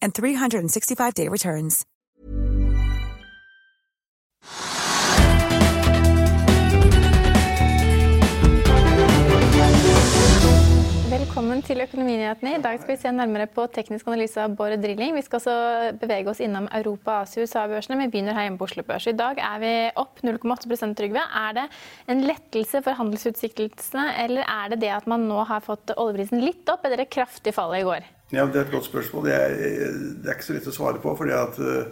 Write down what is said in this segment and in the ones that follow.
and 365-day returns. Velkommen til Økonominyhetene. I dag skal vi se nærmere på teknisk analyse av Bård Drilling. Vi skal også bevege oss innom Europa, Asia og USA-børsene. Vi begynner her hjemme på Oslo Børs. I dag er vi opp 0,8 Trygve. Er det en lettelse for handelsutsiktelsene, eller er det det at man nå har fått oljeprisen litt opp etter det kraftige fallet i går? Ja, Det er et godt spørsmål. Er, det er ikke så lett å svare på. fordi at eh,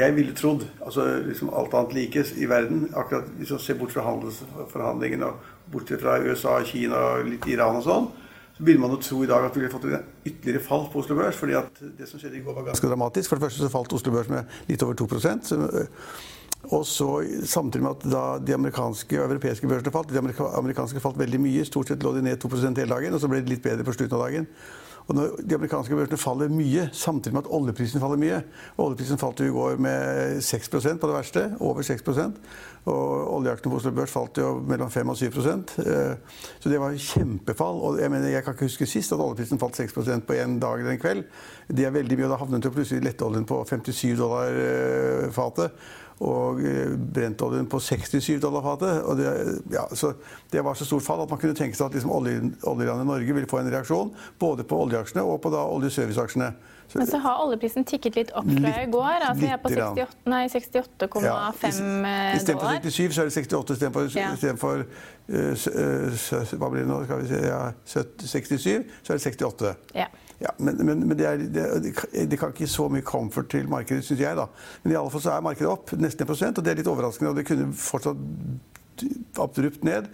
jeg ville trodd, altså liksom alt annet likes i verden akkurat Hvis man ser bort fra handelsforhandlingene og bort fra USA, Kina og litt Iran og sånn, så ville man jo tro i dag at vi ville fått et ytterligere fall på Oslo Børs. fordi at det som skjedde i går var ganske dramatisk. For det første så falt Oslo Børs med litt over 2 så, og så Samtidig med at da de amerikanske og europeiske børsene falt. De amerikanske falt veldig mye. Stort sett lå de ned 2 hele dagen, og så ble det litt bedre på slutten av dagen. Og når de amerikanske børsene faller mye, samtidig med at oljeprisen faller mye Oljeprisen falt jo i går med 6% på det verste. Over 6 Og oljeaktene på Oslo Børs falt jo mellom 5 og 7 eh, Så det var kjempefall. Og jeg mener, jeg kan ikke huske sist at oljeprisen falt 6% på en dag eller en kveld. Det er veldig mye. og Da havnet jo plutselig lettoljen på 57 dollar eh, fatet og eh, brentoljen på 67 dollar fatet. Det, ja, det, var så stort fall at man kunne tenke seg at liksom oljelandet Norge ville få en reaksjon både på oljeaksjene og på oljeserviceaksjene. Men så har oljeprisen tikket litt opp fra i går. Altså jeg er på 68,5 ja. dollar. Istedenfor 67 så er det 68 istedenfor ja. for, uh, Hva blir det nå? Skal vi si, ja, 67 så er det 68. Ja. Ja, men, men, men det, er, det, det, kan ikke gi så mye comfort til markedet, syns jeg. da. Men i alle fall så er markedet opp nesten 1% og det er litt overraskende. Og det kunne fortsatt abrupt ned.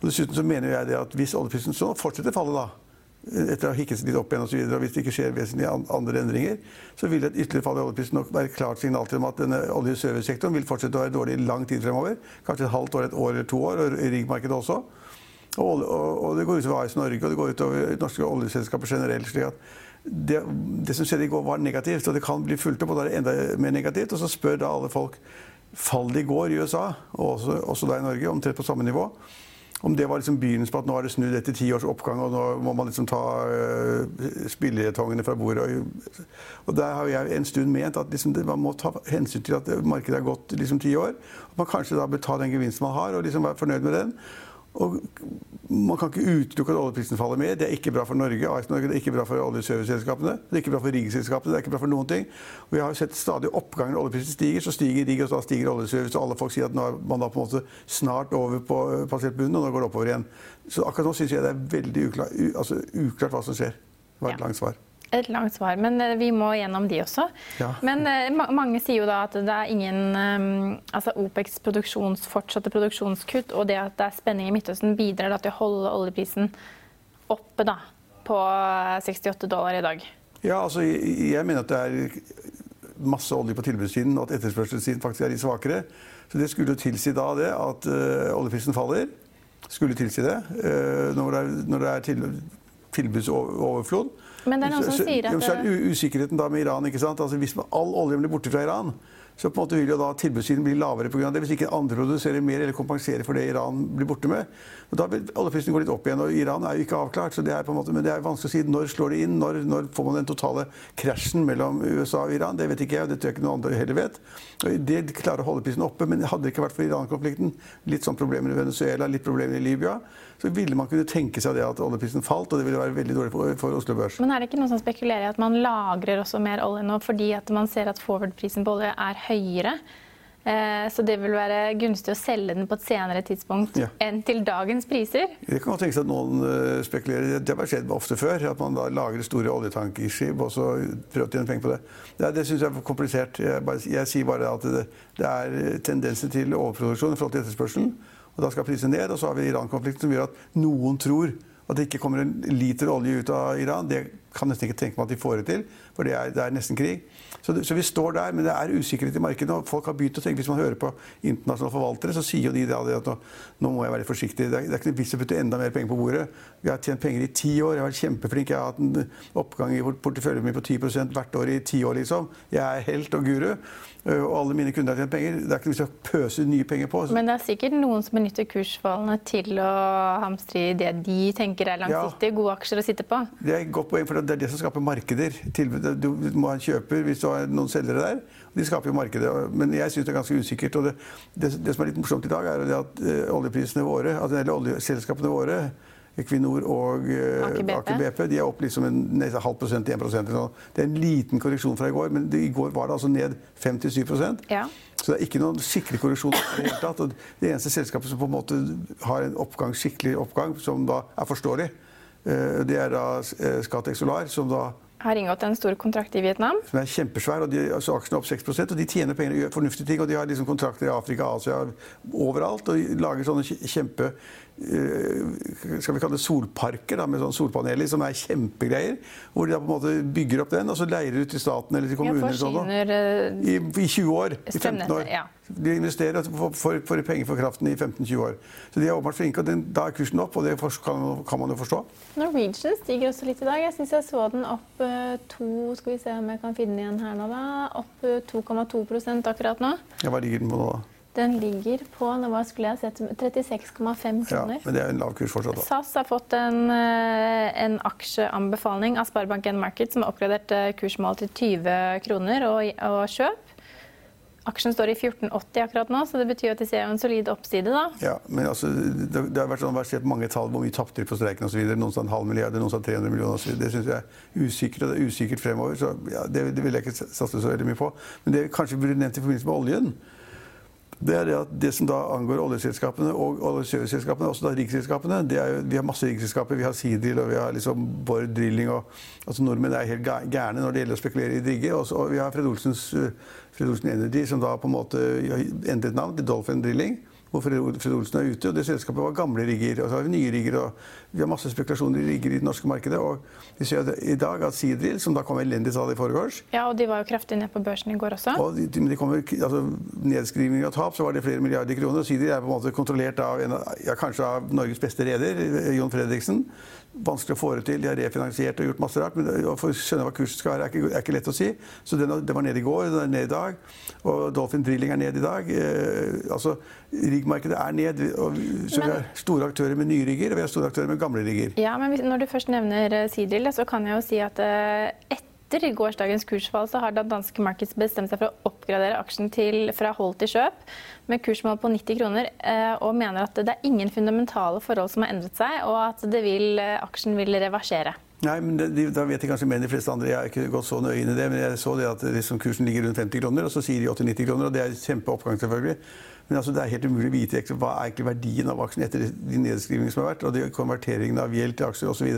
Og Dessuten så mener jeg det at hvis oljeprisen så fortsetter å falle, da, etter å ha hikket litt opp igjen og så videre, og hvis det ikke skjer vesentlige andre endringer, så vil et ytterligere fall i oljeprisen nok være et klart signal til at denne olje- og servicesektoren vil fortsette å være dårlig i lang tid fremover. Kanskje et halvt år, et år eller to år, og riggmarkedet også. Og, og, og, det går utover AS Norge og det går utover norske oljeselskaper generelt. slik at det, det, som skjedde i går, var negativt, og det kan bli fulgt opp. og da er det enda mer negativt. Og så spør da alle folk Fall det i går i USA, og også, også da i Norge, omtrent på samme nivå. Om det var liksom begynnelsen på at nå er det snudd etter ti års oppgang, og nå må man liksom ta uh, spillejetongene fra bordet. Og, og der har jeg en stund ment at liksom det, man må ta hensyn til at markedet har gått liksom ti år. At man kanskje da bør ta den gevinsten man har, og liksom være fornøyd med den. Og man kan ikke utelukke at oljeprisen faller mer. Det er ikke bra for Norge. AS Norge det er ikke bra for oljeserviceselskapene. Det er ikke bra for riggselskapene. Det er ikke bra for noen ting. Og vi har jo sett stadig oppgang når oljeprisen stiger. Så stiger rigg, og da stiger oljeservice. Og alle folk sier at nå er man da på en måte snart over på passert bunnen, og nå går det oppover igjen. Så akkurat nå syns jeg det er veldig uklart, altså, uklart hva som skjer. Det var et langt svar. Et langt svar, men eh, vi må gjennom de også. Ja. Men ma mange sier jo da at det er ingen um, altså OPECs produksjons, fortsatte produksjonskutt og det at det er spenning i Midtøsten bidrar da til å holde oljeprisen oppe da, på 68 dollar i dag. Ja, altså jeg, mener at det er masse olje på tilbudssiden, og at etterspørselssiden faktisk er litt svakere. Så det skulle jo tilsi da det at uh, oljeprisen faller. Skulle tilsi det. Uh, når det er, når det er til, tilbudsoverflod. Men det er noen som sier at Så er det usikkerheten da med Iran. ikke sant? Altså Hvis all oljen blir borte fra Iran, så på en måte vil jo da tilbudssiden bli lavere pga. det. Hvis ikke andre produserer mer eller kompenserer for det Iran blir borte med. Og Da vil oljeprisen gå litt opp igjen. og Iran er jo ikke avklart. så det er på en måte, Men det er vanskelig å si når slår det inn. Når, når får man den totale krasjen mellom USA og Iran? Det vet ikke jeg, og det tror jeg ikke noen andre heller vet. Det klarer å holde prisen oppe, men hadde det ikke vært for Iran-konflikten, litt sånn problemer i Venezuela, litt problemer i Libya, så ville man kunne tenke seg det at oljeprisen falt, og det ville være veldig dårlig for, for Oslo Børs. Men er det ikke noen som spekulerer i at man lagrer også mer olje nå fordi at man ser at forward-prisen på olje er høyere? Eh, så det vil være gunstig å selge den på et senere tidspunkt ja. enn til dagens priser? Det kan tenkes at noen eh, spekulerer. Det har skjedd ofte før. At man da lager store oljetankskip og så prøver å tjene penger på det. Det, det syns jeg er for komplisert. Jeg, bare, jeg, sier bare at det, det er tendenser til overproduksjon i forhold til etterspørselen. Og da skal prisene ned. Og så har vi Iran-konflikten som gjør at noen tror at det ikke kommer en liter olje ut av Iran. Det kan nesten ikke tenke meg at de får det til, for det er, det er nesten krig. Så, så, vi står der, men det er usikkerhet i markedet. og folk har begynt å tenke, Hvis man hører på internasjonale forvaltere, så sier jo de at nå, nå, må jeg være forsiktig. Det er, det er ikke noe vits å putte enda mer penger på bordet. Jeg har tjent penger i ti år. Jeg har vært kjempeflink. Jeg har hatt en oppgang i porteføljen min på 10% hvert år i ti år. liksom. Jeg er helt og guru. Og alle mine kunder har tjent penger. Det er ikke noe vits å pøse nye penger på. Men det er sikkert noen som benytter kursfallene til å hamstre i det de tenker er langsiktig, ja. gode aksjer å sitte på? Det er godt poeng, for det er det som skaper markeder. Du må ha en kjøper hvis du har noen selgere der. De skaper jo markedet. Men jeg syns det er ganske usikkert. Og det, det, det, som er litt morsomt i dag, er at uh, oljeprisene våre, altså, eller oljeselskapene våre Equinor og uh, Aker BP. De er opp liksom en, halv prosent til 1 prosent. Det er en liten korreksjon fra i går, men i går var det altså ned 5-7 ja. Så det er ikke noen skikkelig korreksjon. i Det hele tatt. Og det eneste selskapet som på en måte har en oppgang, skikkelig oppgang, som da er forståelig, det er da Scatec Solar, som da har inngått en stor kontrakt i Vietnam. Som er kjempesvær. og de, altså Aksjene er opp 6 og de tjener penger og gjør fornuftige ting. og De har liksom kontrakter i Afrika, Asia, overalt. Og lager sånne kjempe Eh, skal vi kalle det solparker da, med sånn solpaneler som er kjempegreier. Hvor de da på en måte bygger opp den, og så leier ut til staten eller til kommunen. Ja, sånn, I, I, 20 år. I 15 år. Ja. De investerer og får, får penger for kraften i 15-20 år. Så de er åpenbart flinke, og den, da er kursen opp, og det kan, kan, man jo forstå. Norwegian stiger også litt i dag. Jeg syns jeg så den opp uh, to Skal vi se om jeg kan finne den igjen her nå, da. Opp 2,2 uh, akkurat nå. Ja, Hva ligger den på nå, da? Den ligger på hva skulle jeg sett, 36,5 kroner. Ja, men det er en lav kurs fortsatt. Da. SAS har fått en, eh, en aksjeanbefaling av Sparebank1 Market som har oppgradert eh, kursmålet til 20 kroner og, og kjøp. Aksjen står i 14,80 akkurat nå, så det betyr at de ser en solid oppside. da. Ja, men altså, det, det har vært sånn, versert mange tall hvor mye tapte de på streiken osv. Noen sa en halv milliard, noen sa 300 millioner osv. Det syns jeg er usikkert, og det er usikkert fremover. så ja, det, det vil jeg ikke satse så veldig mye på. Men det kanskje burde nevnt i forbindelse med oljen det er det at det som da angår oljeselskapene og oljeserviceselskapene, også da riggselskapene Vi har masse riksselskaper. Vi har Seadrill og vi har liksom Bård Drilling. og altså Nordmenn er helt gærne når det gjelder å spekulere i rigger. Og vi har Fred, Olsens, Fred Olsen Energy, som da på en måte endret navn til Dolphin Drilling hvor Fred Olsen er ute. og Det selskapet var gamle rigger. Og så har vi nye rigger. og Vi har masse spekulasjoner i rigger i det norske markedet. og Vi ser i dag at Seadrill, som da kom elendig tall i forgårs Ja, og de var jo kraftig ned på børsen i går også. Og de, de kommer, altså, Nedskrivning og tap, så var det flere milliarder kroner. og Seadrill er på en måte kontrollert av en, ja, kanskje av Norges beste reder, Jon Fredriksen vanskelig å få det til. De har refinansiert og gjort masse rart. Men å skjønne hva kursen skal være, er er ikke lett å si. Så den, den, var nede i går, den er ned i dag. Og Dolphin Drilling er ned i dag. Eh, altså, Riggmarkedet er ned. Og, så men, vi har store aktører med nye rigger, og vi har store aktører med gamle rigger. Ja, men når du først nevner eh, så kan jeg jo si at eh, etter etter gårsdagens kursfall så har da danske Markets bestemt seg for å oppgradere aksjen til, fra hold til kjøp med kursmål på 90 kroner, eh, og mener at det er ingen fundamentale forhold som har endret seg, og at vil, aksjen vil reversere. Nei, men det, Da vet jeg kanskje mer enn de fleste andre. Jeg har ikke gått så nøye inn i det. Men jeg så det at liksom kursen ligger rundt 50 kroner, og så sier de 80-90 kroner. Og det er kjempeoppgang, selvfølgelig. Men altså, det er helt umulig å vite hva er egentlig verdien av aksjen etter de nedskrivningene som har vært, og de konverteringen av gjeld til aksjer osv.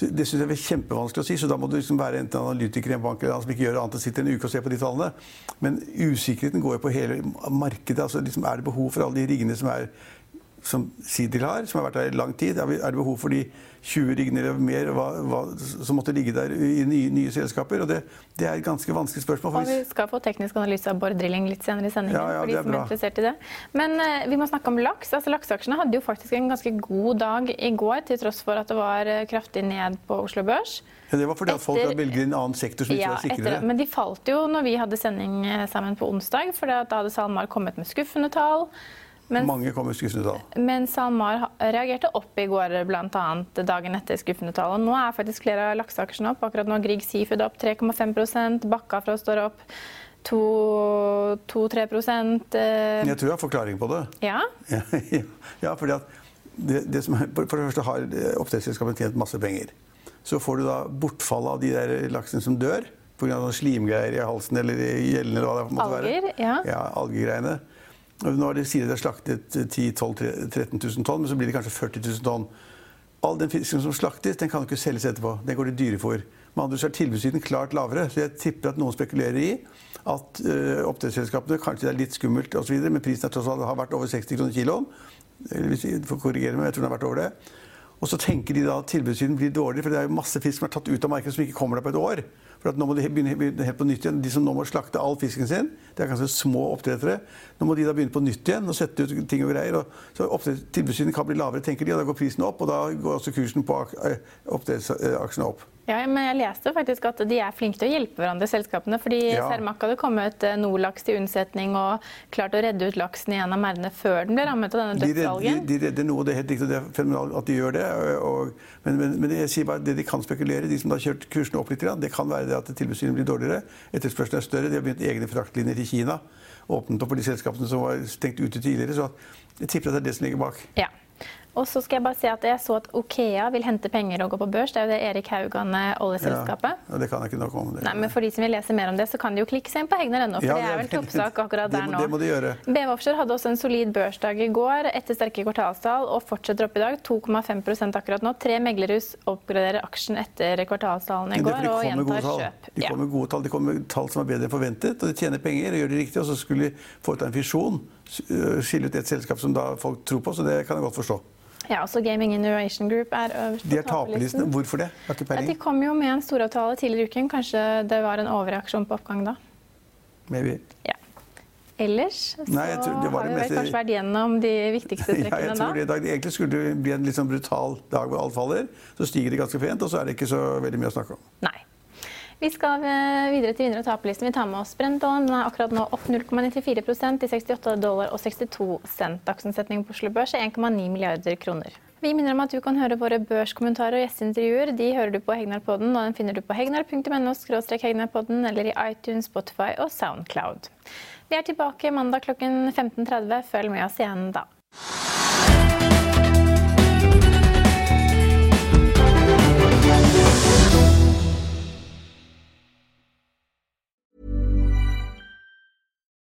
Det synes jeg er kjempevanskelig å si, så da må du liksom være enten analytiker i en bank eller annen som ikke gjør annet enn sitter en uke og ser på de tallene. Men usikkerheten går jo på hele markedet. altså liksom Er det behov for alle de riggene som er som Sidil har, som har vært der i lang tid? Er det behov for de 20 riggene eller mer hva, hva, som måtte ligge der i nye, nye selskaper? Og det, det, er et ganske vanskelig spørsmål. Og vi skal få teknisk analyse av Bård Drilling litt senere i sendingen. Ja, ja, for de som er interessert i det. Men uh, vi må snakke om laks. Altså, Lakseaksjene hadde jo faktisk en ganske god dag i går, til tross for at det var eh, kraftig ned på Oslo Børs. Ja, det var fordi at folk velger en annen sektor som ikke ja, var sikrere. Etter, men de falt jo når vi hadde sending eh, sammen på onsdag, for da hadde SalMar kommet med skuffende tall. Mens, Mange kom med skuffende tall. Men SalMar reagerte opp i går, bl.a. dagen etter skuffende tall. Og nå er faktisk flere av lakseaksjene opp. Akkurat nå Grieg Seafood opp 3,5% Bakkafra står opp 2-3 eh. Jeg tror jeg har forklaring på det. Ja? ja, ja fordi at det, det som, For det første har oppdrettsselskapene tjent masse penger. Så får du da bortfallet av de der laksene som dør pga. slimgreier i halsen eller i gjellene. eller hva det måtte Alger, være. Ja. ja algegreiene. Nå er de sier de har slaktet 10 12 13 000 tonn, men så blir det kanskje 40 000 tonn. All den fisken som slaktes, den kan ikke selges etterpå. Den går til dyrefôr. Med andre er tilbudssiden klart lavere. Så jeg tipper at noen spekulerer i at uh, oppdrettsselskapene kanskje det er litt skummelt osv., men prisen er tross alt har vært over 60 kroner kiloen. Hvis jeg får korrigere meg, jeg tror den har vært over det. Og så tenker de da at tilbudssiden blir dårligere, for det er jo masse fisk som er tatt ut av markedet som ikke kommer der på et år. For nå må de begynne, helt på nytt igjen. De som nå må slakte all fisken sin, det er kanskje små oppdrettere. Nå må de da begynne på nytt igjen og sette ut ting og greier. Og så Tilbudssiden kan bli lavere, tenker de, og da går prisen opp. Og da går også kursen på oppdrettsaksjene opp. Ja, men jeg leste faktisk at de er flinke til å hjelpe hverandre, selskapene. Fordi ja. Cermaq hadde kommet eh, Nordlaks til unnsetning og klart å redde ut laksen i en av merdene før den ble rammet av denne. De, de, de, redder noe, det er helt riktig det er fenomenalt at de gjør det. Og, men, men, men, jeg sier bare det de kan spekulere, de som har kjørt kursene opp litt, det kan være det at tilbudssynet blir dårligere. Etterspørselen er større. De har begynt egne fraktlinjer til Kina. Åpnet opp for de selskapene som var stengt ute tidligere. Så jeg tipper at det er det som ligger bak. Ja. Og så skal Jeg bare si at jeg så at Okea vil hente penger og gå på børs. Det er jo det Erik Haugan, eh, oljeselskapet. Ja, det kan jeg ikke noe om. Det. Nei, men For de som vil lese mer om det, så kan de jo klikke seg inn på Hegnar.no. For ja, det er vel toppsak akkurat der nå. Det må de gjøre. BV Offshore hadde også en solid børsdag i går etter sterke kvartalstall og fortsetter opp i dag. 2,5% akkurat nå. Tre meglerhus oppgraderer aksjen etter kvartalstallene i går og gjentar kjøp. De kommer med gode tall. De kommer med tall som er bedre enn forventet, og de tjener penger og gjør det riktig. Og så skulle de foreta en fisjon, skille ut et selskap som da folk tror på. Så det kan jeg godt forstå. Ja, også Gaming Innovation Group er øverst på er taperlisten. Hvorfor det? Ja, de kom jo med en storavtale tidligere i uken. Kanskje det var en overreaksjon på oppgang da? Maybe. Ja. Ellers så Nei, tror, har vi vel kanskje vært gjennom de viktigste trekkene ja, jeg tror det, da. Egentlig skulle det bli en litt sånn brutal dag hvor alt faller. Så stiger det ganske pent, og så er det ikke så veldig mye å snakke om. Nei. Vi skal eh, videre til vinner- og taperlisten. Vi tar med oss Brentollen. Den er akkurat nå opp 0,94 til 68 dollar og 62 cent. Dagsomsetningen på Oslo Børs er 1,9 milliarder kroner. Vi minner om at du kan høre våre børskommentarer og gjesteintervjuer. De hører du på Hegnarpodden, og den finner du på hegnar.no hegnarpodden eller i iTunes, Spotify og Soundcloud. Vi er tilbake mandag klokken 15.30. Følg med oss igjen da.